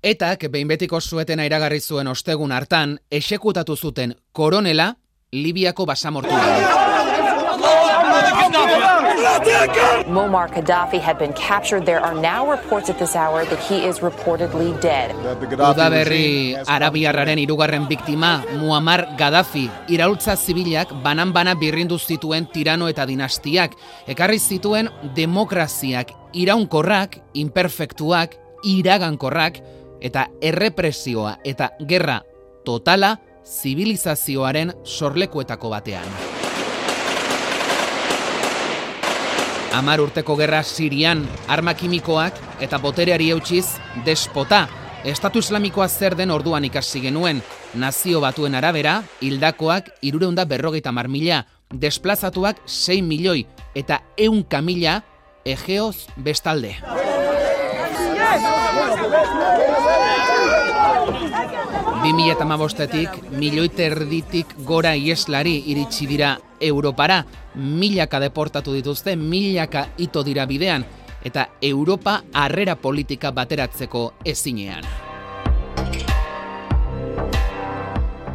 Etak behin betiko zuetena iragarri zuen ostegun hartan, esekutatu zuten koronela Libiako basamortu. Muammar Gaddafi had been captured. There are now reports at this hour that he is reportedly dead. Udaberri Arabiarraren irugarren biktima Muammar Gaddafi iraultza zibilak banan-bana birrindu zituen tirano eta dinastiak, ekarri zituen demokraziak iraunkorrak, imperfektuak, iragankorrak eta errepresioa eta gerra totala zibilizazioaren sorlekuetako batean. Amar urteko gerra Sirian, arma kimikoak eta botereari eutxiz despota. Estatu islamikoa zer den orduan ikasi genuen. Nazio batuen arabera, hildakoak irureunda berrogeita marmila, desplazatuak 6 milioi eta eun kamila egeoz bestalde. Bi mila eta mabostetik, milioite erditik gora ieslari iritsi dira Europara, milaka deportatu dituzte, milaka ito dira bidean, eta Europa harrera politika bateratzeko ezinean.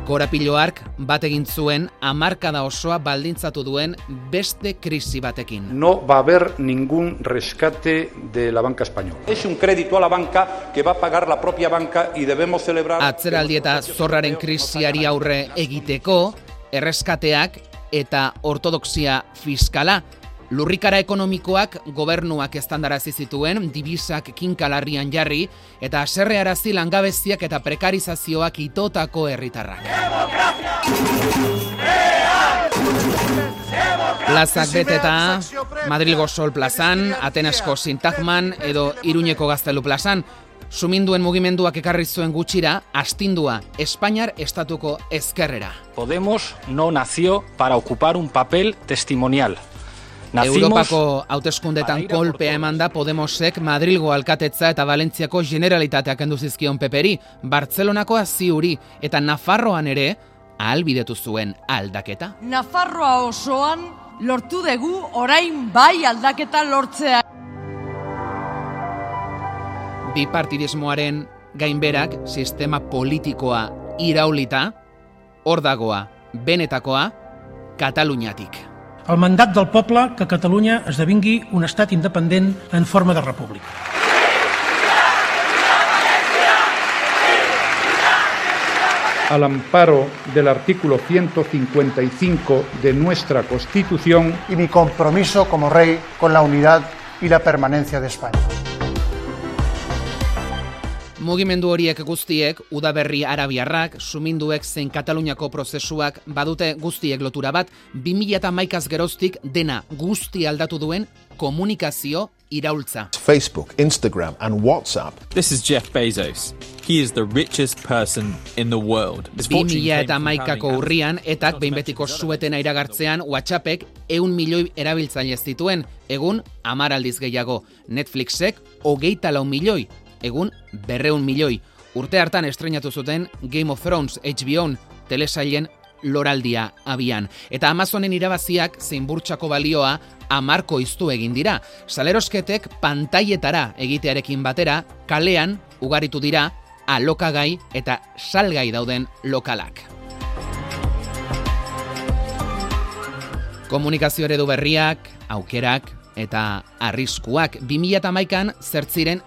Korapiloark bat egin zuen amarkada osoa baldintzatu duen beste krisi batekin. No va a haber ningún rescate de la banca española. Es un crédito a la banca que va a pagar la propia banca y debemos celebrar... Atzeraldi eta zorraren krisiari aurre egiteko, erreskateak eta ortodoxia fiskala Lurrikara ekonomikoak gobernuak estandarazi zituen, dibisak kinkalarrian jarri, eta aserre arazi langabeziak eta prekarizazioak itotako herritarrak. Plazak beteta, Madrilgo Sol plazan, Atenasko Sintagman edo Iruñeko Gaztelu plazan, suminduen mugimenduak ekarri zuen gutxira, astindua Espainiar estatuko ezkerrera. Podemos no nació para ocupar un papel testimonial. Nacimos Europako hauteskundetan kolpea eman da Podemosek Madrilgo alkatetza eta Valentziako generalitateak kendu zizkion peperi, Bartzelonako ziuri eta Nafarroan ere ahalbidetu zuen aldaketa. Nafarroa osoan lortu dugu orain bai aldaketa lortzea. Bipartidismoaren gainberak sistema politikoa iraulita, hor dagoa, benetakoa, Kataluniatik el mandat del poble que Catalunya esdevingui un estat independent en forma de república. Al amparo del artículo 155 de nuestra Constitución y mi compromiso como rey con la unidad y la permanencia de España. Mugimendu horiek guztiek, udaberri arabiarrak, suminduek zein Kataluniako prozesuak badute guztiek lotura bat, 2000 eta maikaz geroztik dena guzti aldatu duen komunikazio iraultza. Facebook, Instagram and WhatsApp. This is Jeff Bezos. He is the richest person in the world. 2000 eta maikako urrian, etak behinbetiko suetena iragartzean WhatsAppek eun milioi erabiltzaile zituen, egun amaraldiz gehiago. Netflixek hogeita lau milioi, egun berreun milioi. Urte hartan estrenatu zuten Game of Thrones HBO telesailen loraldia abian. Eta Amazonen irabaziak zein burtsako balioa amarko iztu egin dira. Salerosketek pantaietara egitearekin batera, kalean ugaritu dira alokagai eta salgai dauden lokalak. Komunikazio eredu berriak, aukerak eta arriskuak 2008an zertziren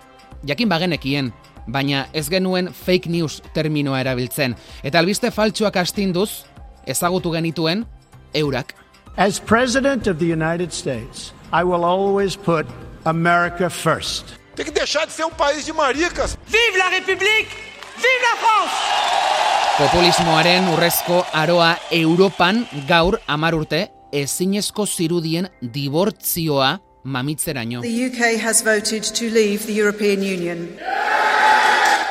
jakin bagenekien, baina ez genuen fake news terminoa erabiltzen. Eta albiste faltsuak astinduz, ezagutu genituen, eurak. As President of the United States, I will always put America first. Tem que deixar de ser um país de maricas. Vive la République! Vive la France! Populismoaren urrezko aroa Europan gaur amar urte ezinezko zirudien dibortzioa mamitzeraino. The UK has voted to leave the European Union.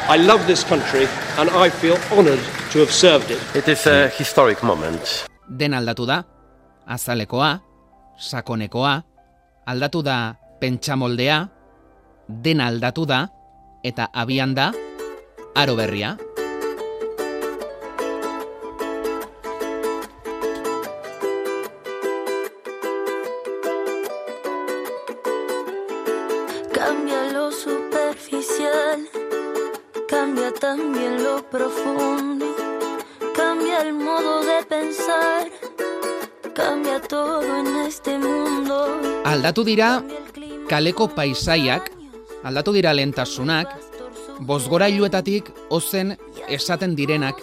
I love this country and I feel honored to have served it. It is a historic moment. Den aldatu da, azalekoa, sakonekoa, aldatu da pentsamoldea, den aldatu da, eta abian da, aro berria. Cambia también lo profundo, cambia el modo de pensar, cambia todo en este mundo. Aldatu dira kaleko paisaiak, aldatu dira lentasunak, bozgorailuetatik ozen esaten direnak,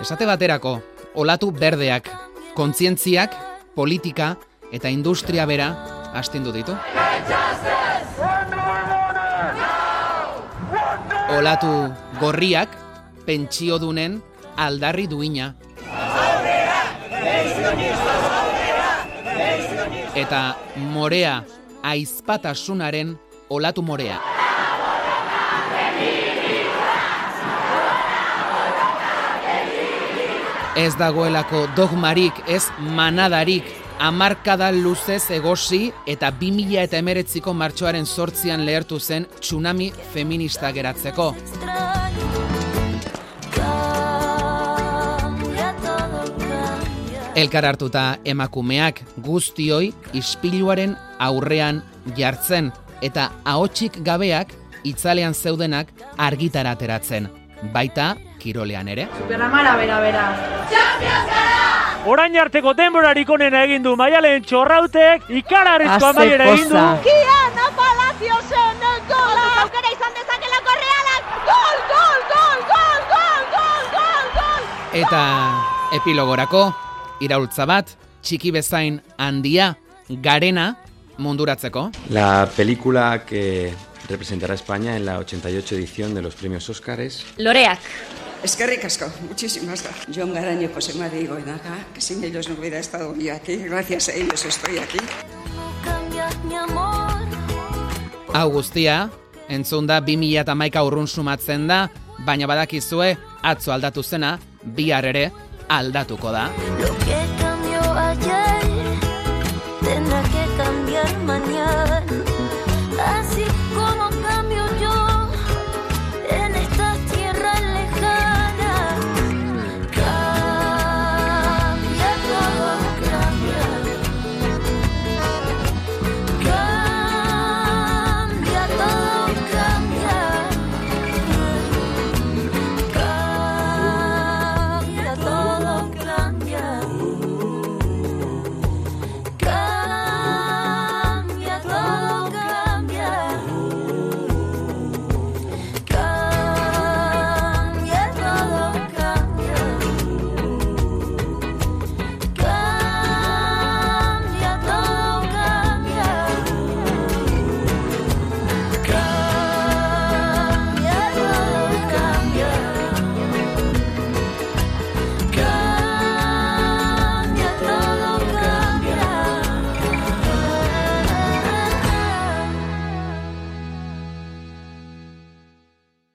esate baterako, olatu berdeak, kontzientziak, politika eta industria bera astindu ditu. Olatu gorriak, pentsiodunen aldarri duina. Eta morea aizpatasunaren olatu morea. Ez dagoelako dogmarik, ez manadarik, amarkada luzez egosi eta 2000 eta emeretziko martxoaren sortzian lehertu zen tsunami feminista geratzeko. Elkar hartuta emakumeak guztioi ispiluaren aurrean jartzen eta ahotsik gabeak itzalean zeudenak argitara ateratzen. Baita kirolean ere. Superamara bera bera. Orain arteko denborarik onena egin du Maialen Txorrautek ikalarrizko amaiera egin du. Kiana Palaziosen gol! Aukera izan dezakelako realak! Gol, gol, gol, gol, gol, gol, gol, gol! Eta epilogorako, iraultza bat, txiki bezain handia, garena, munduratzeko. La película que representará a España en la 88 edición de los premios Óscares. Loreak. Eskerrik asko, muchísimas gracias. Joan Garaño, José María y Goenaga, que sin ellos no hubiera estado yo aquí. Gracias a ellos estoy aquí. Hau guztia, entzun da 2000 eta maika urrun sumatzen da, baina badakizue, atzo aldatu zena, bihar ere aldatuko da. Lo que cambió ayer